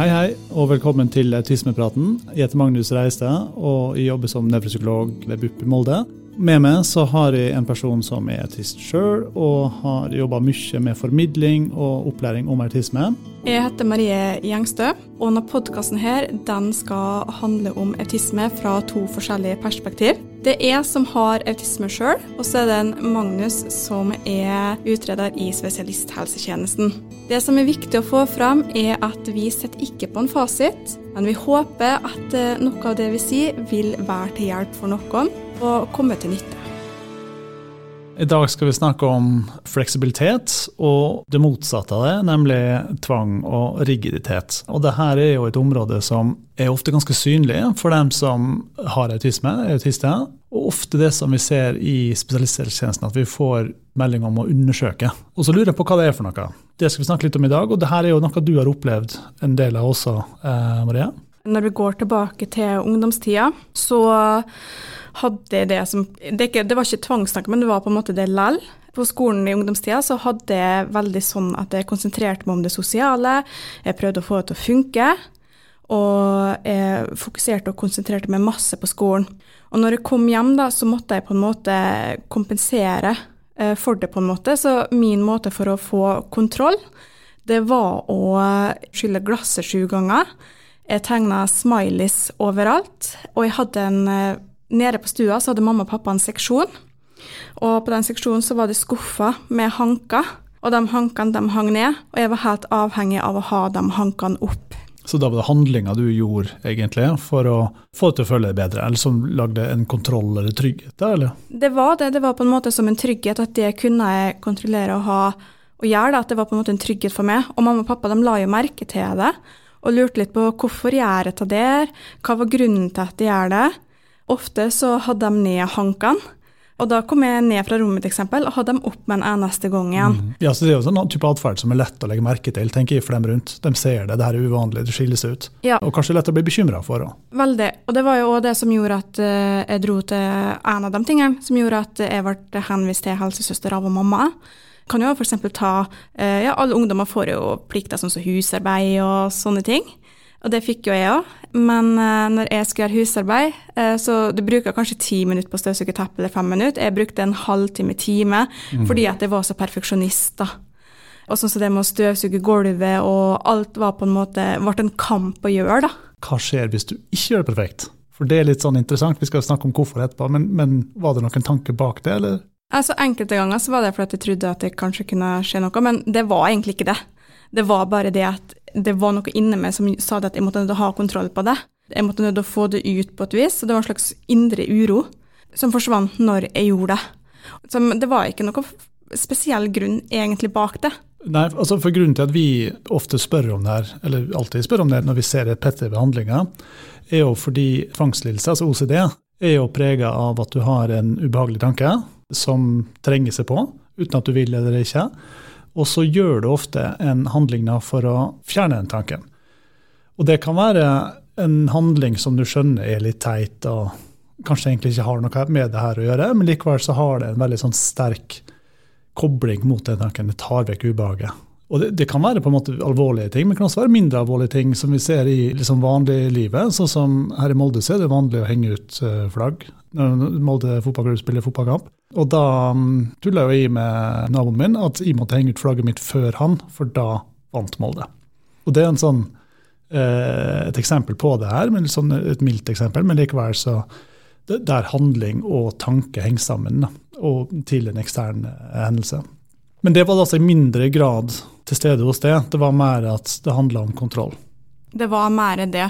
Hei, hei, og velkommen til Autismepraten. Jeg heter Magnus Reistad, og jeg jobber som nevropsykolog ved BUP i Molde. Med meg så har jeg en person som er autist sjøl, og har jobba mye med formidling og opplæring om autisme. Jeg heter Marie Gjengstø, og denne podkasten her, den skal handle om autisme fra to forskjellige perspektiv. Det er jeg som har autisme sjøl, og så er det en Magnus som er utreder i spesialisthelsetjenesten. Det som er viktig å få fram, er at vi setter ikke på en fasit, men vi håper at eh, noe av det vi sier, vil være til hjelp for noen og komme til nytte. I dag skal vi snakke om fleksibilitet og det motsatte av det, nemlig tvang og rigiditet. Og dette er jo et område som er ofte ganske synlig for dem som har autisme, autister. Og ofte det som vi ser i spesialisthelsetjenesten, at vi får melding om å undersøke. Og så lurer jeg på hva det er for noe. Det skal vi snakke litt om i dag, og dette er jo noe du har opplevd en del av også, Maria. Marie? Når vi går tilbake til ungdomstida, så hadde det som Det, ikke, det var ikke tvangstanke, men det var på en måte det lell. På skolen i ungdomstida så hadde jeg veldig sånn at jeg konsentrerte meg om det sosiale. Jeg prøvde å få det til å funke. Og jeg fokuserte og konsentrerte meg masse på skolen. Og når jeg kom hjem, da, så måtte jeg på en måte kompensere eh, for det, på en måte. Så min måte for å få kontroll, det var å skylle glasset sju ganger. Jeg tegna smileys overalt, og jeg hadde en eh, nede på stua så hadde mamma og pappa en seksjon. Og på den seksjonen så var det skuffer med hanker. Og de hankene de hang ned, og jeg var helt avhengig av å ha de hankene opp. Så da var det handlinga du gjorde egentlig for å få det til å føle deg bedre, eller som lagde en kontroll eller trygghet? der, eller? Det var det. Det var på en måte som en trygghet at det kunne jeg kontrollere og ha og gjøre. At det var på en måte en trygghet for meg. Og mamma og pappa de la jo merke til det og lurte litt på hvorfor gjør jeg det der, hva var grunnen til at jeg gjør det. Ofte så hadde de ned hankene. Og da kom jeg ned fra rommet eksempel, og hadde dem opp med en eneste gang igjen. Mm. Ja, så Det er jo sånn type atferd som er lett å legge merke til tenker jeg for dem rundt. De ser det, det her er uvanlig, det skilles ut. Ja. Og kanskje lett å bli bekymra for òg. Veldig. Og det var jo òg det som gjorde at uh, jeg dro til en av de tingene som gjorde at jeg ble henvist til helsesøster av og mamma. Kan jo f.eks. ta uh, Ja, alle ungdommer får jo plikter sånn som husarbeid og sånne ting. Og det fikk jo jeg òg. Men uh, når jeg skal gjøre husarbeid, uh, så du bruker kanskje ti minutter på å støvsuge teppet, eller fem minutter. Jeg brukte en halvtime, time, mm. fordi at jeg var så perfeksjonist, da. Og sånn som det med å støvsuge gulvet og alt var på en måte ble en kamp å gjøre, da. Hva skjer hvis du ikke gjør det perfekt? For det er litt sånn interessant, vi skal snakke om hvorfor etterpå, men, men var det noen tanke bak det, eller? Altså, Enkelte ganger så var det fordi jeg trodde at det kanskje kunne skje noe, men det var egentlig ikke det. Det var bare det at det var noe inni meg som sa at jeg måtte nødt å ha kontroll på det. Jeg måtte nødt å få det ut på et vis. og Det var en slags indre uro som forsvant når jeg gjorde det. Så det var ikke noe spesiell grunn egentlig bak det. Nei, altså for Grunnen til at vi ofte spør om det her, eller alltid spør om det når vi ser et pett i behandlinga, er jo fordi tvangslidelse, altså OCD, er jo prega av at du har en ubehagelig tanke som trenger seg på, uten at du vil eller ikke. Og så gjør du ofte en handling for å fjerne den tanken. Og det kan være en handling som du skjønner er litt teit og kanskje egentlig ikke har noe med det her å gjøre, men likevel så har det en veldig sånn sterk kobling mot den tanken. Det tar vekk ubehaget. Og det, det, kan være på en måte alvorlige ting, men det kan også være mindre alvorlige ting som vi ser i liksom vanliglivet. Sånn som her i Molde så er det vanlig å henge ut eh, flagg når Molde fotballklubb spiller fotballkamp. Og da um, tulla jo jeg med naboen min at jeg måtte henge ut flagget mitt før han, for da vant Molde. Og det er sånn, eh, et eksempel på det her, sånn et mildt eksempel, men likevel så der handling og tanke henger sammen, og til en ekstern eh, hendelse. Men det var altså i mindre grad til stede hos det. Det var mer at det handla om kontroll. Det var mer det.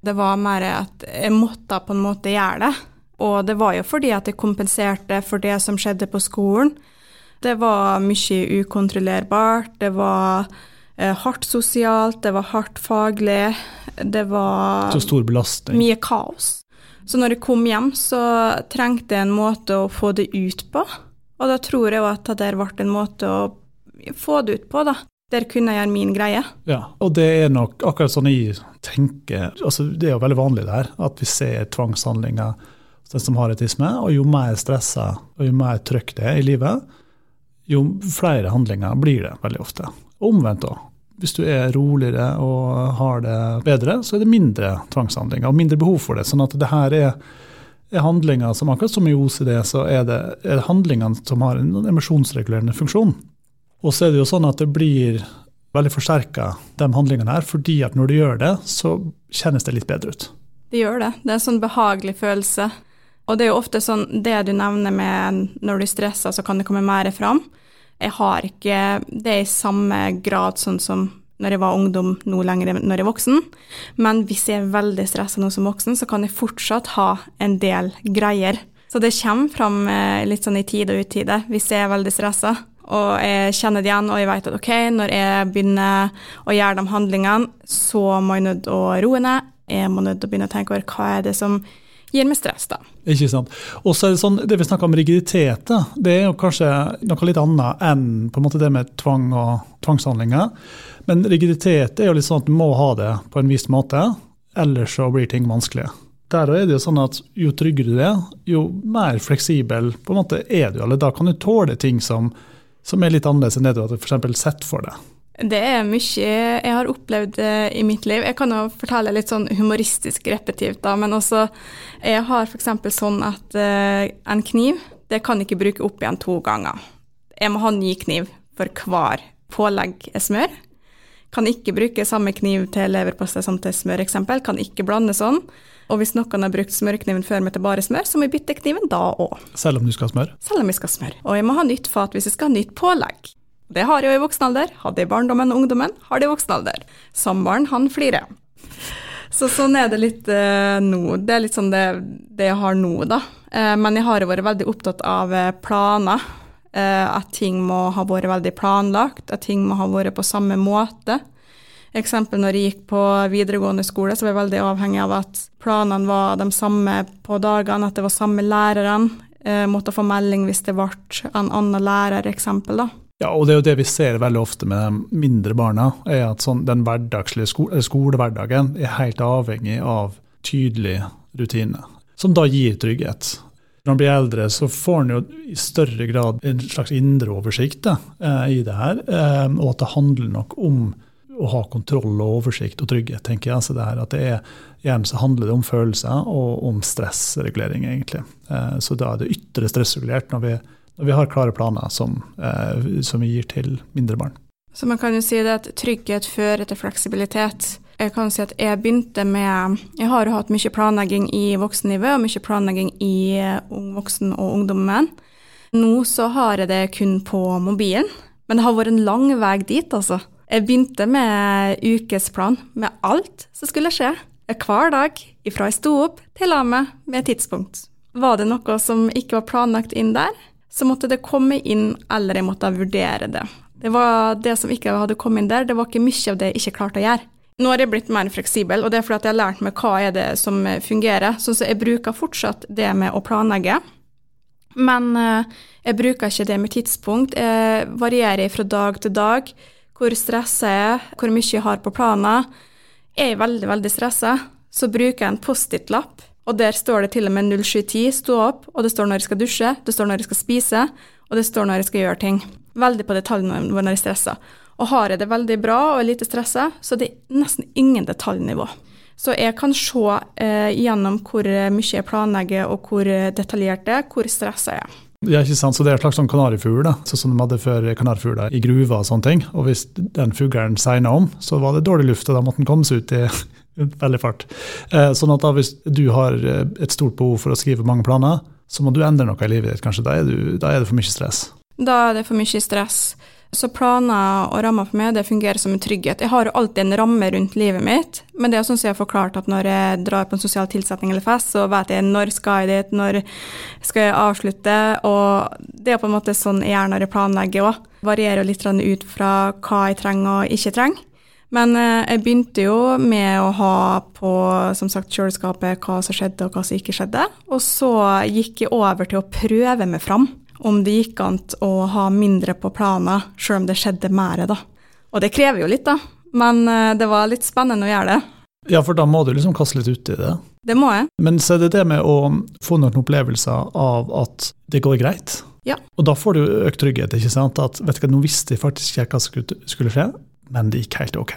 Det var mer at jeg måtte på en måte gjøre det. Og det var jo fordi at jeg kompenserte for det som skjedde på skolen. Det var mye ukontrollerbart, det var eh, hardt sosialt, det var hardt faglig. Det var Så stor belastning. mye kaos. Så når jeg kom hjem, så trengte jeg en måte å få det ut på. Og da tror jeg at det ble en måte å få det ut på, da. Der kunne jeg gjøre min greie. Ja, og det er nok akkurat sånn jeg tenker altså Det er jo veldig vanlig der, at vi ser tvangshandlinger den som har autisme. Og jo mer stressa og jo mer trøkk det er i livet, jo flere handlinger blir det veldig ofte. Og omvendt òg. Hvis du er roligere og har det bedre, så er det mindre tvangshandlinger og mindre behov for det. Sånn at det her er, er handlinger som akkurat som i OCD, så er det, er det handlingene som har en emosjonsregulerende funksjon. Og så er det jo sånn at det blir veldig forsterka, de handlingene her, fordi at når du gjør det, så kjennes det litt bedre ut. Det gjør det. Det er en sånn behagelig følelse. Og det er jo ofte sånn det du nevner med når du stresser, så kan det komme mer fram. Jeg har ikke det i samme grad sånn som når jeg var ungdom, nå lenger når jeg er voksen. Men hvis jeg er veldig stressa nå som voksen, så kan jeg fortsatt ha en del greier. Så det kommer fram eh, litt sånn i tide og utide hvis jeg er veldig stressa. Og jeg kjenner det igjen, og jeg vet at ok, når jeg begynner å gjøre de handlingene, så må jeg nødt å roe ned. Jeg må nødt å begynne å tenke over hva er det som gir meg stress, da. Ikke sant. Og så er det sånn, det vi snakker om rigiditet, det er jo kanskje noe litt annet enn på en måte det med tvang og tvangshandlinger. Men rigiditet er jo litt sånn at du må ha det på en viss måte, ellers så blir ting vanskelig. Der er det jo sånn at Jo tryggere du er, jo mer fleksibel på en måte er du. eller Da kan du tåle ting som som er litt annerledes enn det du hadde f.eks. sett for deg? Det er mye jeg har opplevd eh, i mitt liv. Jeg kan jo fortelle litt sånn humoristisk repetitivt, da, men også Jeg har f.eks. sånn at uh, en kniv, det kan jeg ikke bruke opp igjen to ganger. Jeg må ha ny kniv for hver pålegg jeg smør. Kan ikke bruke samme kniv til leverpostei som til smør, eksempel. Kan ikke blande sånn. Og hvis noen har brukt smørkniven før med til bare smør, så må jeg bytte kniven da òg. Selv om du skal ha smør? Selv om jeg skal ha smør. Og jeg må ha nytt fat hvis jeg skal ha nytt pålegg. Det har jeg jo i voksen alder. Hadde jeg i barndommen og ungdommen, har det i voksen alder. Samboeren, han flirer. Så sånn er det litt uh, nå. Det er litt sånn det, det jeg har nå, da. Uh, men jeg har vært veldig opptatt av uh, planer. at ting må ha vært veldig planlagt, at ting må ha vært på samme måte. Eksempel når jeg gikk på videregående skole, så var jeg veldig avhengig av at planene var de samme på dagene, at det var samme læreren. Eh, måtte få melding hvis det ble en annen lærer, eksempel. da. Ja, og det er jo det vi ser veldig ofte med de mindre barna, er at sånn, den hverdagslige skole, skolehverdagen er helt avhengig av tydelige rutiner, som da gir trygghet. Når han blir eldre, så får han jo i større grad en slags indre oversikt da, eh, i det her, eh, og at det handler nok om å ha kontroll og oversikt og trygghet, tenker jeg. Så det her, at det er, Igjen så handler det om følelser og om stressregulering, egentlig. Eh, så da er det ytre stressregulert når vi, når vi har klare planer som, eh, som, vi gir til mindre barn. Så man kan jo si det at trygghet fører til fleksibilitet. Jeg kan si at jeg begynte med Jeg har jo hatt mye planlegging i voksennivå og mye planlegging i eh, ung voksen og ungdommen. Nå så har jeg det kun på mobilen, men det har vært en lang vei dit, altså. Jeg begynte med ukesplan med alt som skulle skje. Hver dag, ifra jeg sto opp til la meg med tidspunkt. Var det noe som ikke var planlagt inn der, så måtte det komme inn, eller jeg måtte vurdere det. Det var det som ikke hadde kommet inn der, det var ikke mye av det jeg ikke klarte å gjøre. Nå har jeg blitt mer fleksibel, og det er fordi jeg har lært meg hva er det som fungerer. Så jeg bruker fortsatt det med å planlegge, men eh, jeg bruker ikke det med tidspunkt. Jeg varierer fra dag til dag hvor stressa jeg er, hvor mye jeg har på planer. Er jeg veldig, veldig stressa, så bruker jeg en Post-It-lapp, og der står det til og med 0710, stå opp, og det står når jeg skal dusje, det står når jeg skal spise, og det står når jeg skal gjøre ting. Veldig på detaljnivå når jeg stresser. Og har jeg det veldig bra og er lite stressa, så det er nesten ingen detaljnivå. Så jeg kan se eh, gjennom hvor mye jeg planlegger og hvor detaljert det er, hvor stressa jeg er. Ja, ikke sant? Så Det er en slags sånn kanarifugl, sånn som de hadde før kanarifugler i gruver. og sånne ting. Og Hvis den fuglen segna om, så var det dårlig luft, og da måtte den komme seg ut i veldig fart. Eh, sånn at da hvis du har eh, et stort behov for å skrive mange planer, så må du endre noe i livet ditt. kanskje. Da er, du, da er det for mye stress. Da er det for mye stress. Så planer og rammer for meg, det fungerer som en trygghet. Jeg har jo alltid en ramme rundt livet mitt, men det er sånn som jeg har forklart at når jeg drar på en sosial tilsetning eller fest, så vet jeg når skal jeg dit, når skal jeg avslutte, og det er på en måte sånn jeg gjør når jeg planlegger òg. Varierer litt ut fra hva jeg trenger og ikke trenger. Men eh, jeg begynte jo med å ha på som sagt, kjøleskapet hva som skjedde og hva som ikke skjedde. Og så gikk jeg over til å prøve meg fram om det gikk an å ha mindre på planer, sjøl om det skjedde mer, da. Og det krever jo litt, da. Men eh, det var litt spennende å gjøre det. Ja, for da må du liksom kaste litt uti det. Det må jeg. Men så er det det med å få noen opplevelser av at det går greit. Ja. Og da får du økt trygghet, ikke sant. At vet du hva, nå visste jeg faktisk ikke hva som skulle skje. Men det gikk helt ok.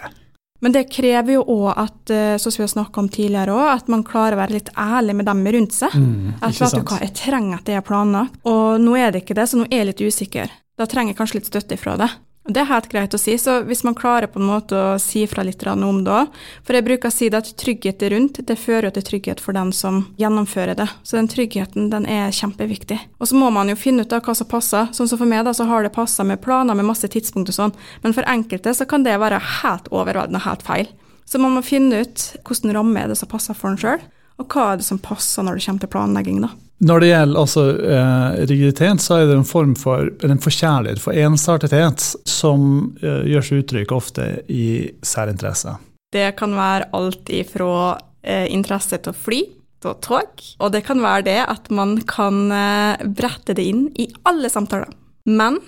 Men det krever jo òg at eh, som vi har snakka om tidligere også, at man klarer å være litt ærlig med dem rundt seg. Mm, At vet du hva, jeg trenger at det er planlagt, og nå er det ikke det, så nå er jeg litt usikker. Da trenger jeg kanskje litt støtte ifra det. Det er helt greit å si, så hvis man klarer på en måte å si fra litt om det òg For jeg bruker å si det at trygghet rundt, det fører jo til trygghet for den som gjennomfører det. Så den tryggheten, den er kjempeviktig. Og så må man jo finne ut av hva som passer. Sånn som for meg, da, så har det passa med planer med masse tidspunkt og sånn, men for enkelte så kan det være helt overveldende og helt feil. Så man må finne ut hvilken ramme er det som passer for en sjøl, og hva er det som passer når det kommer til planlegging, da. Når det gjelder altså, eh, rigiditet, så er det en form for en forkjærlighet for ensartethet som eh, gjør seg uttrykk ofte i særinteresse. Det kan være alt ifra eh, interesse til å fly, til tog, og det kan være det at man kan eh, brette det inn i alle samtaler. Men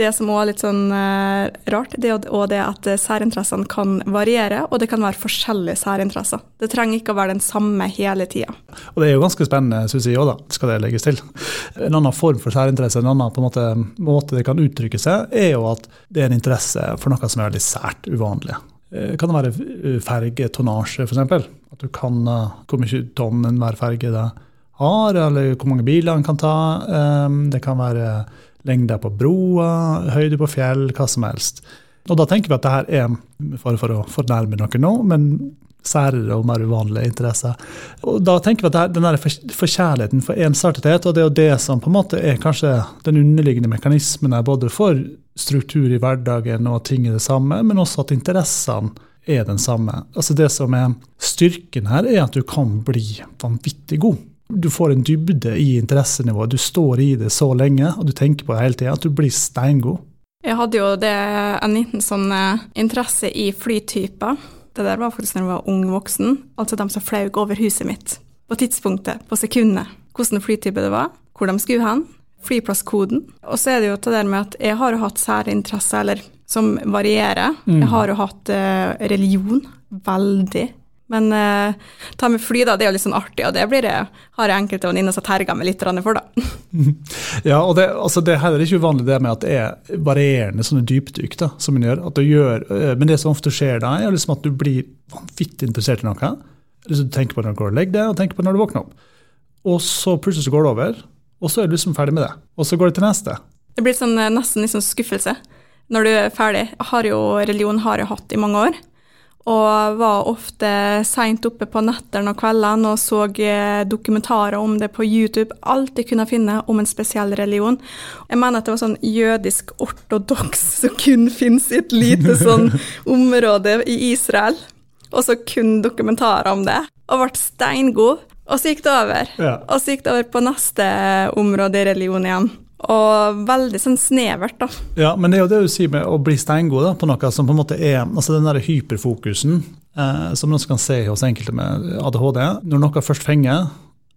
det som òg er litt sånn eh, rart, det er òg det at eh, særinteressene kan variere, og det kan være forskjellige særinteresser. Det trenger ikke å være den samme hele tida. Og det er jo ganske spennende, synes jeg òg, da, skal det legges til. En annen form for særinteresse, en annen på en måte, måte det kan uttrykke seg, er jo at det er en interesse for noe som er veldig sært uvanlig. Eh, Kan det være fergetonnasje, f.eks.? At du kan hvor mye tonn enhver ferge det har, eller hvor mange biler den kan ta. Det kan være lengder på broer, høyde på fjell, hva som helst. Og da tenker vi at det her er, fare for å fornærme noen nå, men særere og mer uvanlige interesser. Og da tenker vi at her- den der for- forkjærligheten for ensartethet, og det er jo det som på en måte er kanskje den underliggende mekanismen her, både for struktur i hverdagen og at ting er det samme, men også at interessene er den samme. Altså Det som er styrken her, er at du kan bli vanvittig god. Du får en dybde i interessenivået. Du står i det så lenge, og du tenker på det hele tida, at du blir steingod. Jeg hadde jo det, en liten sånn eh, interesse i flytyper. Det der var faktisk når jeg var ung voksen, altså de som fløy over huset mitt. På tidspunktet, på sekundet. Hvilken flytype det var, hvor de skulle hen, flyplasskoden. Og så er det jo det der med at jeg har jo hatt særinteresser, eller som varierer. Jeg har jo hatt eh, religion, veldig. Men eh, ta med fly, da, det er jo litt sånn artig, og det blir det, har jeg enkelte venninner som terger meg litt for, da. Ja, og det, altså det er heller ikke uvanlig det med at det er varierende sånne dypdykk da, som man gjør. Gjør øh, men det som ofte skjer da, er liksom at du blir vanvittig interessert i noe. Liksom Du tenker på det når du går og legger deg, og tenker på det når du våkner opp. Og så plutselig så går det over, og så er du liksom ferdig med det. Og så går det til neste. Det blir sånn, eh, nesten litt sånn skuffelse når du er ferdig. Jeg har jo, religion har jeg hatt i mange år, og var ofte seint oppe på nettene og kveldene og så eh, dokumentarer om det på YouTube. Alt jeg kunne finne om en spesiell religion. Jeg mener at det var sånn jødisk ortodoks som kun finnes i et lite sånn område i Israel. Og så kun dokumentarer om det. Og ble steingod. Og så gikk det over. Ja. Og så gikk det over på neste område i religion igjen. Og veldig sånn snevert, da. Ja, men det er jo det du sier med å bli steingod på noe som på en måte er altså den der hyperfokusen eh, som man kan se hos enkelte med ADHD. Når noe først fenger,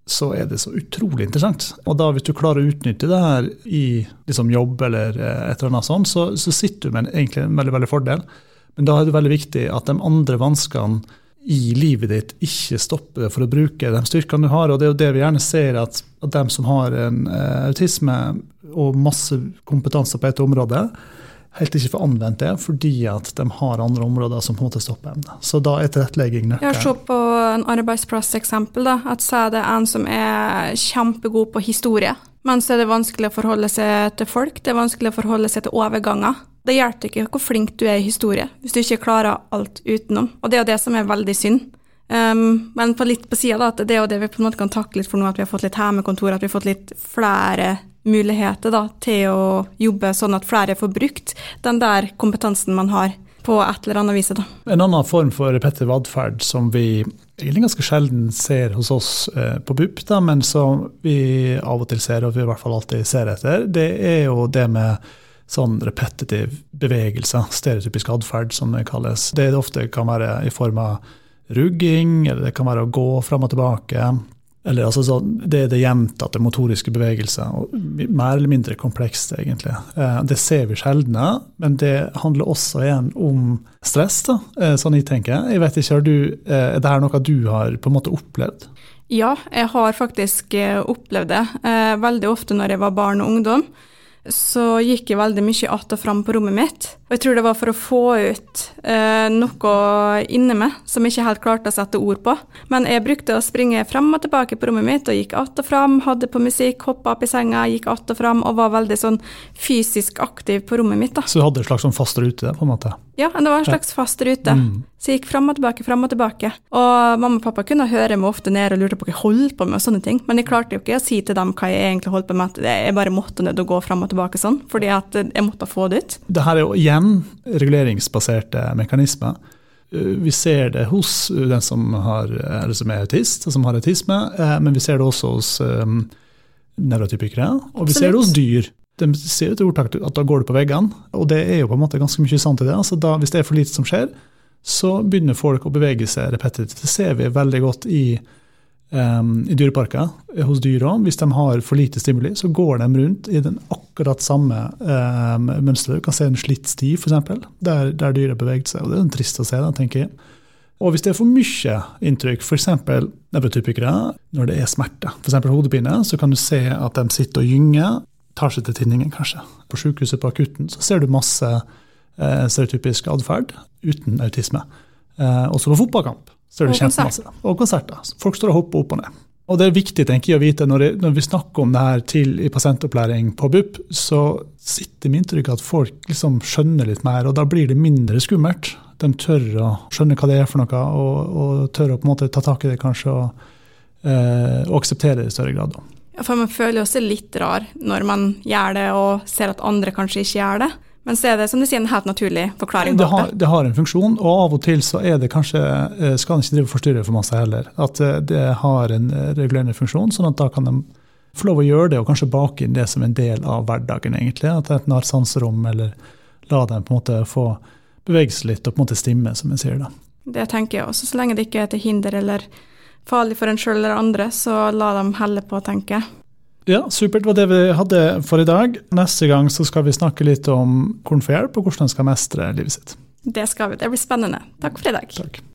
så er det så utrolig interessant. Og da hvis du klarer å utnytte det her i liksom, jobb eller eh, et eller annet sånt, så, så sitter du med en, egentlig en veldig, veldig fordel. Men da er det veldig viktig at de andre vanskene i livet ditt ikke stopper det for å bruke de styrkene du har. Og det er jo det vi gjerne ser, at, at de som har en uh, autisme og masse kompetanse på et område, helt ikke får anvendt det fordi at de har andre områder som på en måte stopper dem. Så da er tilrettelegging nøkkelen. sett på en arbeidsplass-eksempel. da, at så er det en som er kjempegod på historie, men så er det vanskelig å forholde seg til folk, det er vanskelig å forholde seg til overganger. Det hjelper ikke hvor flink du er i historie, hvis du ikke klarer alt utenom. Og det er jo det som er veldig synd. Um, men på litt på sida, da, at det er jo det vi på en måte kan takle litt for nå, at vi har fått litt hjemmekontor, at vi har fått litt flere muligheter da, til å jobbe sånn at flere får brukt den der kompetansen man har på et eller annet vis. da. En annen form for repetitiv atferd som vi egentlig ganske sjelden ser hos oss eh, på BUP, da, men som vi av og til ser, og vi i hvert fall alltid ser etter, det er jo det med sånn repetitiv bevegelse, stereotypisk atferd som det kalles. Det ofte kan være i form av rugging, eller det kan være å gå fram og tilbake. Eller altså så, Det er det gjentatte motoriske bevegelser, mer eller mindre komplekst, egentlig. Eh, Det ser vi sjeldne, men det handler også igjen om stress, da, eh, sånn jeg tenker. Jeg vet ikke, har du, eh, Er det her noe du har på en måte opplevd? Ja, jeg har faktisk opplevd det. Veldig ofte når jeg var barn og ungdom, så gikk jeg veldig mye att og fram på rommet mitt. Og jeg tror det var for å få ut eh, noe inni meg som jeg ikke helt klarte å sette ord på. Men jeg brukte å springe frem og tilbake på rommet mitt og gikk att og fram, hadde på musikk, hoppa opp i senga, gikk att og fram og var veldig sånn fysisk aktiv på rommet mitt. da. Så du hadde en slags sånn fast rute, på en måte? Ja, det var en slags fast rute. Mm. Så jeg gikk fram og tilbake, fram og tilbake. Og mamma og pappa kunne høre meg ofte ned og lurte på hva jeg holdt på med og sånne ting. Men jeg klarte jo ikke å si til dem hva jeg egentlig holdt på med, at jeg bare måtte ned og gå fram og tilbake sånn, fordi at jeg måtte få det ut. Det her er jo igjen reguleringsbaserte mekanismer. Uh, Vi ser det hos den som, har, eller som er autist, som har autisme, eh, men vi ser det også hos um, nevrotypikere, og vi ser det hos dyr. De sier et ordtak at da går det på veggene, og det er jo på en måte ganske mye sant i det. Altså da, hvis det er for lite som skjer, så begynner folk å bevege seg repetitivt. Det ser vi veldig godt i, um, i dyreparker hos dyra. Hvis de har for lite stimuli, så går de rundt i den akkurat samme um, mønsteret. Du kan se en slitt sti, f.eks., der, der dyret beveget seg. og Det er trist å se, da, tenker jeg. Og hvis det er for mye inntrykk, f.eks. nevrotypikere, når det er smerte, f.eks. hodepine, så kan du se at de sitter og gynger, tar seg til tinningen kanskje. På sykehuset på akutten så ser du masse eh, stereotypisk atferd uten autisme. Eh, også på fotballkamp ser det Og kjempemasse. Og konserter. Folk står og hopper opp og ned. Og det er viktig tenker jeg, å vite når, jeg, når vi snakker om det her til i pasientopplæring på BUP, så sitter mitt inntrykk at folk liksom skjønner litt mer, og da blir det mindre skummelt. De tør å skjønne hva det er for noe, og, og tør å på en måte ta tak i det kanskje, og, eh, og akseptere det i større grad. Ja, For man føler jo seg litt rar når man gjør det og ser at andre kanskje ikke gjør det. Men så er det som du sier, en helt naturlig forklaring Det har, det. det har en funksjon, og av og til så er det kanskje, eh, skal den ikke drive og forstyrre for masse heller. At eh, det har en eh, regulerende funksjon, sånn at da kan de få lov å gjøre det og kanskje bake inn det som en del av hverdagen, egentlig. At enten har sanserom, eller la dem på en måte få bevege seg litt og på en måte stimme, som en sier da. Det tenker jeg også. Så lenge det ikke er til hinder eller farlig for en sjøl eller andre, så la dem helle på, tenker jeg. Ja, supert. Det var det vi hadde for i dag. Neste gang så skal vi snakke litt om hvordan få hjelp, og hvordan en skal mestre livet sitt. Det skal vi. Det blir spennende. Takk for i dag. Takk.